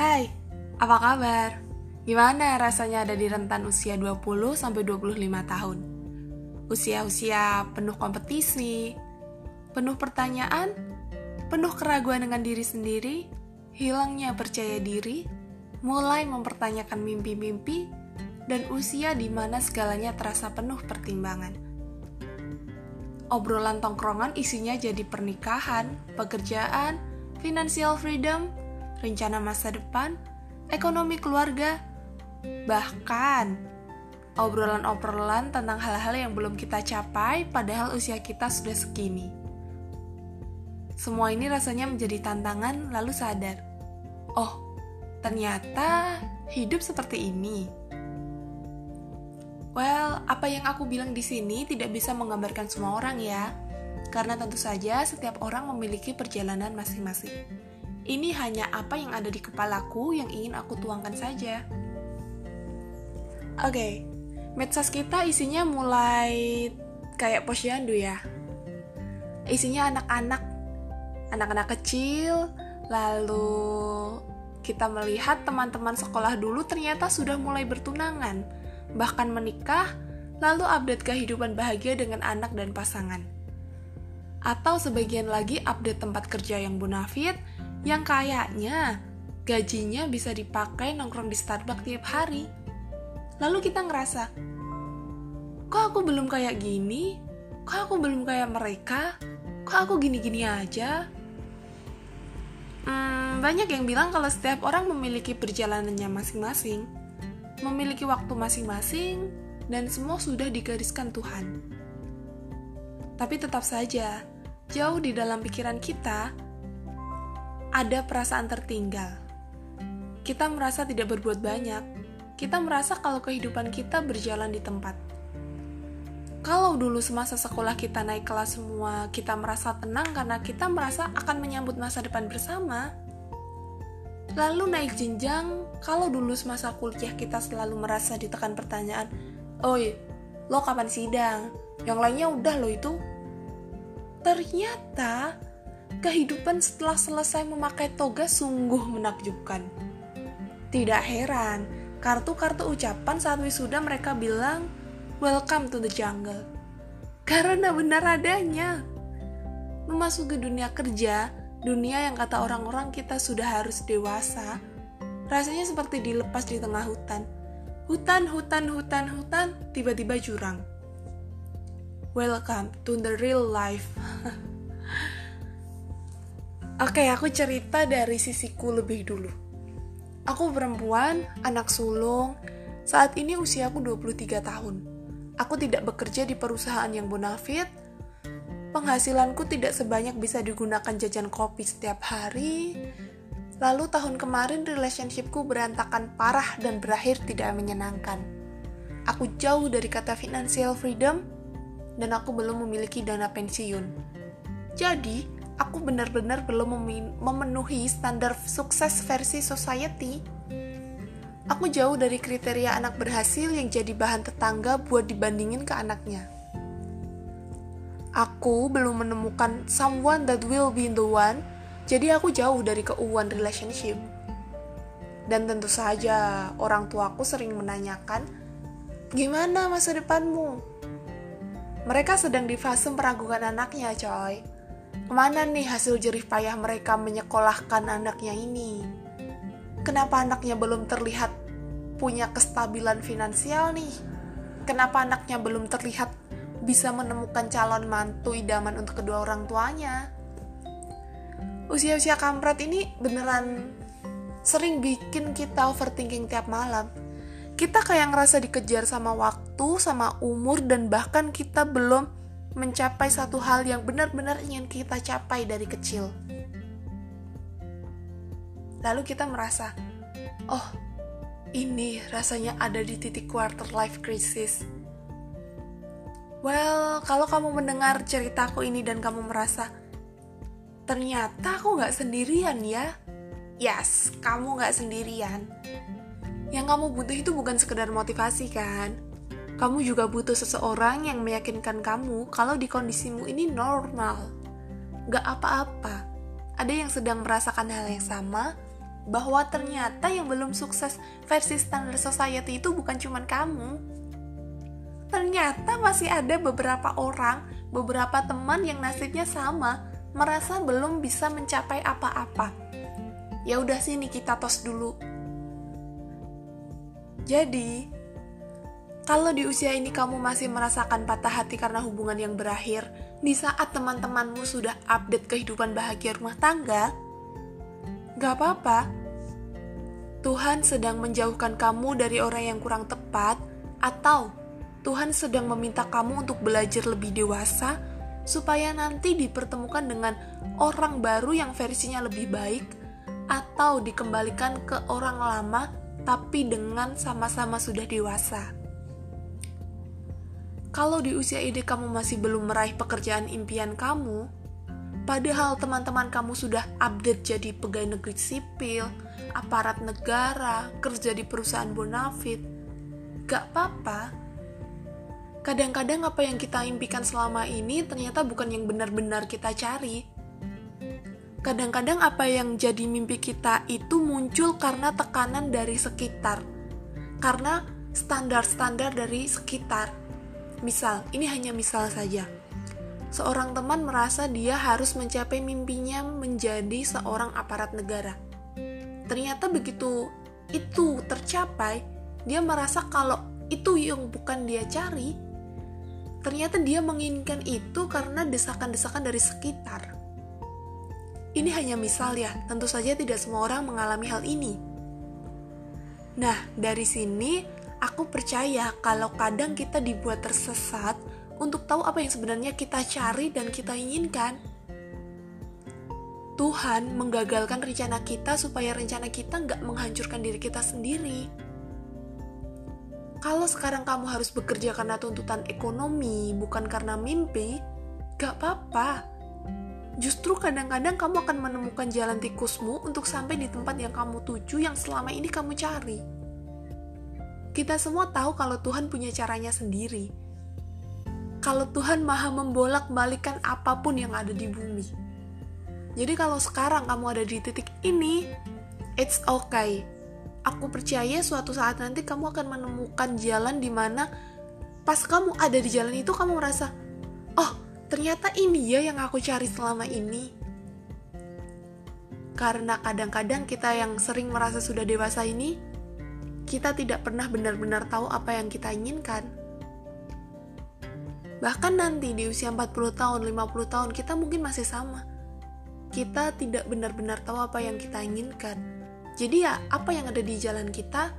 Hai, apa kabar? Gimana rasanya ada di rentan usia 20 sampai 25 tahun? Usia-usia penuh kompetisi, penuh pertanyaan, penuh keraguan dengan diri sendiri, hilangnya percaya diri, mulai mempertanyakan mimpi-mimpi, dan usia di mana segalanya terasa penuh pertimbangan. Obrolan tongkrongan isinya jadi pernikahan, pekerjaan, financial freedom, rencana masa depan, ekonomi keluarga, bahkan obrolan-obrolan tentang hal-hal yang belum kita capai padahal usia kita sudah segini. Semua ini rasanya menjadi tantangan lalu sadar, oh ternyata hidup seperti ini. Well, apa yang aku bilang di sini tidak bisa menggambarkan semua orang ya, karena tentu saja setiap orang memiliki perjalanan masing-masing. Ini hanya apa yang ada di kepalaku yang ingin aku tuangkan saja. Oke, okay, medsos kita isinya mulai kayak posyandu ya. Isinya anak-anak, anak-anak kecil, lalu kita melihat teman-teman sekolah dulu ternyata sudah mulai bertunangan bahkan menikah, lalu update kehidupan bahagia dengan anak dan pasangan. Atau sebagian lagi update tempat kerja yang bonafit, yang kayaknya gajinya bisa dipakai nongkrong di Starbucks tiap hari. Lalu kita ngerasa, kok aku belum kayak gini? Kok aku belum kayak mereka? Kok aku gini-gini aja? Hmm, banyak yang bilang kalau setiap orang memiliki perjalanannya masing-masing memiliki waktu masing-masing, dan semua sudah digariskan Tuhan. Tapi tetap saja, jauh di dalam pikiran kita ada perasaan tertinggal. Kita merasa tidak berbuat banyak. Kita merasa kalau kehidupan kita berjalan di tempat. Kalau dulu semasa sekolah kita naik kelas semua, kita merasa tenang karena kita merasa akan menyambut masa depan bersama Lalu naik jenjang, kalau dulu semasa kuliah kita selalu merasa ditekan pertanyaan, Oi, lo kapan sidang? Yang lainnya udah lo itu. Ternyata, kehidupan setelah selesai memakai toga sungguh menakjubkan. Tidak heran, kartu-kartu ucapan saat wisuda mereka bilang, Welcome to the jungle. Karena benar adanya. Memasuki dunia kerja, dunia yang kata orang-orang kita sudah harus dewasa, rasanya seperti dilepas di tengah hutan. Hutan, hutan, hutan, hutan, tiba-tiba jurang. Welcome to the real life. Oke, aku cerita dari sisiku lebih dulu. Aku perempuan, anak sulung, saat ini usiaku 23 tahun. Aku tidak bekerja di perusahaan yang bonafit, penghasilanku tidak sebanyak bisa digunakan jajan kopi setiap hari. Lalu tahun kemarin relationshipku berantakan parah dan berakhir tidak menyenangkan. Aku jauh dari kata financial freedom dan aku belum memiliki dana pensiun. Jadi, aku benar-benar belum memenuhi standar sukses versi society. Aku jauh dari kriteria anak berhasil yang jadi bahan tetangga buat dibandingin ke anaknya. Aku belum menemukan someone that will be the one, jadi aku jauh dari keuuan relationship. Dan tentu saja orang tuaku sering menanyakan, gimana masa depanmu? Mereka sedang di fase meragukan anaknya, coy. Ke mana nih hasil jerih payah mereka menyekolahkan anaknya ini? Kenapa anaknya belum terlihat punya kestabilan finansial nih? Kenapa anaknya belum terlihat bisa menemukan calon mantu idaman untuk kedua orang tuanya. Usia-usia kampret ini beneran sering bikin kita overthinking tiap malam. Kita kayak ngerasa dikejar sama waktu, sama umur, dan bahkan kita belum mencapai satu hal yang benar-benar ingin kita capai dari kecil. Lalu kita merasa, oh, ini rasanya ada di titik quarter life crisis Well, kalau kamu mendengar ceritaku ini dan kamu merasa, ternyata aku gak sendirian ya. Yes, kamu gak sendirian. Yang kamu butuh itu bukan sekedar motivasi kan? Kamu juga butuh seseorang yang meyakinkan kamu kalau di kondisimu ini normal. Gak apa-apa. Ada yang sedang merasakan hal yang sama, bahwa ternyata yang belum sukses versi standar society itu bukan cuma kamu. Ternyata masih ada beberapa orang, beberapa teman yang nasibnya sama, merasa belum bisa mencapai apa-apa. Ya udah sini kita tos dulu. Jadi, kalau di usia ini kamu masih merasakan patah hati karena hubungan yang berakhir, di saat teman-temanmu sudah update kehidupan bahagia rumah tangga, gak apa-apa, Tuhan sedang menjauhkan kamu dari orang yang kurang tepat, atau Tuhan sedang meminta kamu untuk belajar lebih dewasa, supaya nanti dipertemukan dengan orang baru yang versinya lebih baik, atau dikembalikan ke orang lama, tapi dengan sama-sama sudah dewasa. Kalau di usia ini kamu masih belum meraih pekerjaan impian kamu, padahal teman-teman kamu sudah update jadi pegawai negeri sipil, aparat negara, kerja di perusahaan bonafit. Gak apa-apa. Kadang-kadang apa yang kita impikan selama ini ternyata bukan yang benar-benar kita cari. Kadang-kadang apa yang jadi mimpi kita itu muncul karena tekanan dari sekitar. Karena standar-standar dari sekitar. Misal, ini hanya misal saja. Seorang teman merasa dia harus mencapai mimpinya menjadi seorang aparat negara. Ternyata begitu itu tercapai dia merasa kalau itu yang bukan dia cari ternyata dia menginginkan itu karena desakan-desakan dari sekitar. Ini hanya misal ya tentu saja tidak semua orang mengalami hal ini. Nah dari sini aku percaya kalau kadang kita dibuat tersesat untuk tahu apa yang sebenarnya kita cari dan kita inginkan Tuhan menggagalkan rencana kita supaya rencana kita nggak menghancurkan diri kita sendiri. Kalau sekarang kamu harus bekerja karena tuntutan ekonomi, bukan karena mimpi, gak apa-apa. Justru kadang-kadang kamu akan menemukan jalan tikusmu untuk sampai di tempat yang kamu tuju yang selama ini kamu cari. Kita semua tahu kalau Tuhan punya caranya sendiri. Kalau Tuhan maha membolak-balikan apa pun yang ada di bumi jadi kalau sekarang kamu ada di titik ini, it's okay. Aku percaya suatu saat nanti kamu akan menemukan jalan di mana pas kamu ada di jalan itu kamu merasa, oh ternyata ini ya yang aku cari selama ini. Karena kadang-kadang kita yang sering merasa sudah dewasa ini, kita tidak pernah benar-benar tahu apa yang kita inginkan. Bahkan nanti di usia 40 tahun, 50 tahun, kita mungkin masih sama kita tidak benar-benar tahu apa yang kita inginkan. Jadi ya, apa yang ada di jalan kita,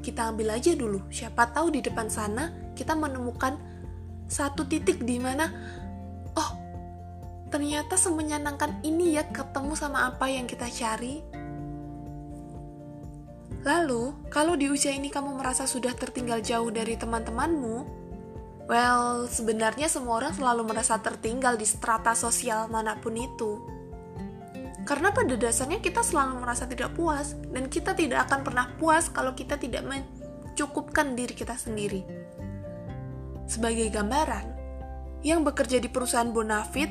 kita ambil aja dulu. Siapa tahu di depan sana kita menemukan satu titik di mana, oh, ternyata semenyenangkan ini ya ketemu sama apa yang kita cari. Lalu, kalau di usia ini kamu merasa sudah tertinggal jauh dari teman-temanmu, well, sebenarnya semua orang selalu merasa tertinggal di strata sosial mana pun itu karena pada dasarnya kita selalu merasa tidak puas dan kita tidak akan pernah puas kalau kita tidak mencukupkan diri kita sendiri. Sebagai gambaran, yang bekerja di perusahaan Bonafit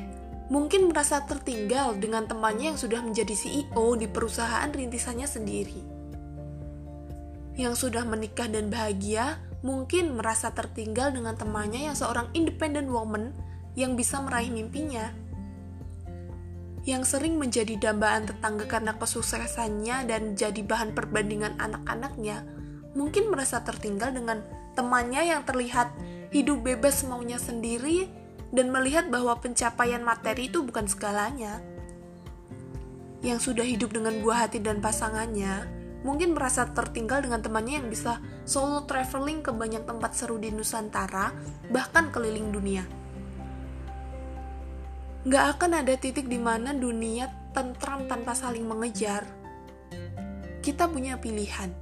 mungkin merasa tertinggal dengan temannya yang sudah menjadi CEO di perusahaan rintisannya sendiri. Yang sudah menikah dan bahagia mungkin merasa tertinggal dengan temannya yang seorang independent woman yang bisa meraih mimpinya yang sering menjadi dambaan tetangga karena kesuksesannya dan jadi bahan perbandingan anak-anaknya, mungkin merasa tertinggal dengan temannya yang terlihat hidup bebas maunya sendiri dan melihat bahwa pencapaian materi itu bukan segalanya. Yang sudah hidup dengan buah hati dan pasangannya, mungkin merasa tertinggal dengan temannya yang bisa solo traveling ke banyak tempat seru di Nusantara, bahkan keliling dunia nggak akan ada titik di mana dunia tentram tanpa saling mengejar. Kita punya pilihan,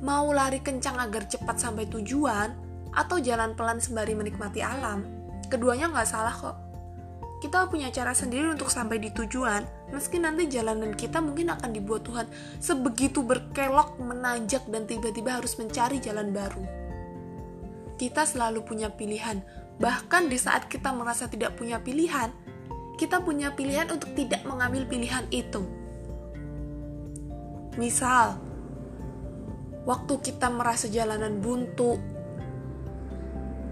mau lari kencang agar cepat sampai tujuan, atau jalan pelan sembari menikmati alam. Keduanya nggak salah kok. Kita punya cara sendiri untuk sampai di tujuan, meski nanti jalanan kita mungkin akan dibuat Tuhan sebegitu berkelok, menanjak, dan tiba-tiba harus mencari jalan baru. Kita selalu punya pilihan, bahkan di saat kita merasa tidak punya pilihan, kita punya pilihan untuk tidak mengambil pilihan itu. Misal, waktu kita merasa jalanan buntu,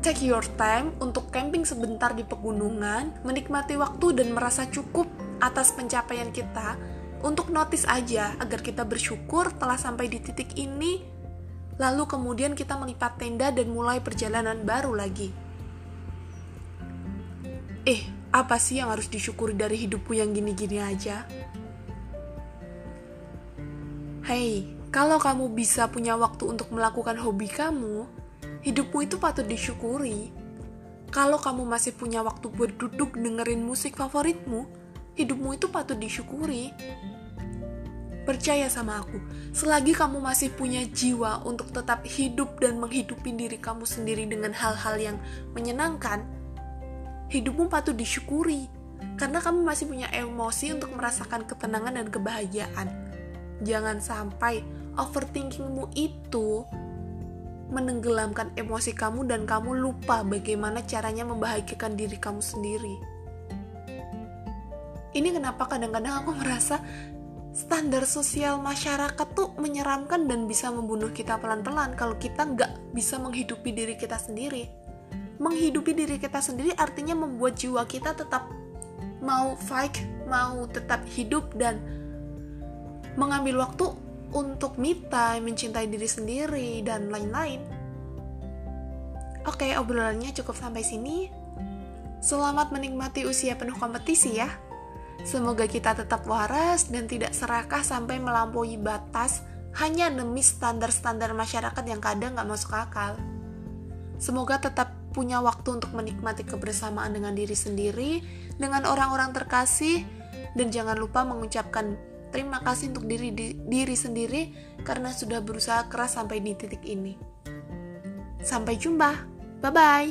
take your time untuk camping sebentar di pegunungan, menikmati waktu dan merasa cukup atas pencapaian kita, untuk notice aja agar kita bersyukur telah sampai di titik ini, lalu kemudian kita melipat tenda dan mulai perjalanan baru lagi. Eh, apa sih yang harus disyukuri dari hidupku yang gini-gini aja? Hei, kalau kamu bisa punya waktu untuk melakukan hobi kamu, hidupmu itu patut disyukuri. Kalau kamu masih punya waktu buat duduk dengerin musik favoritmu, hidupmu itu patut disyukuri. Percaya sama aku, selagi kamu masih punya jiwa untuk tetap hidup dan menghidupi diri kamu sendiri dengan hal-hal yang menyenangkan, hidupmu patut disyukuri karena kamu masih punya emosi untuk merasakan ketenangan dan kebahagiaan. Jangan sampai overthinkingmu itu menenggelamkan emosi kamu dan kamu lupa bagaimana caranya membahagiakan diri kamu sendiri. Ini kenapa kadang-kadang aku merasa standar sosial masyarakat tuh menyeramkan dan bisa membunuh kita pelan-pelan kalau kita nggak bisa menghidupi diri kita sendiri. Menghidupi diri kita sendiri artinya membuat jiwa kita tetap mau fight, mau tetap hidup dan mengambil waktu untuk me time, mencintai diri sendiri, dan lain-lain. Oke, obrolannya cukup sampai sini. Selamat menikmati usia penuh kompetisi ya. Semoga kita tetap waras dan tidak serakah sampai melampaui batas hanya demi standar-standar masyarakat yang kadang gak masuk akal. Semoga tetap punya waktu untuk menikmati kebersamaan dengan diri sendiri, dengan orang-orang terkasih, dan jangan lupa mengucapkan Terima kasih untuk diri di, diri sendiri karena sudah berusaha keras sampai di titik ini. Sampai jumpa. Bye bye.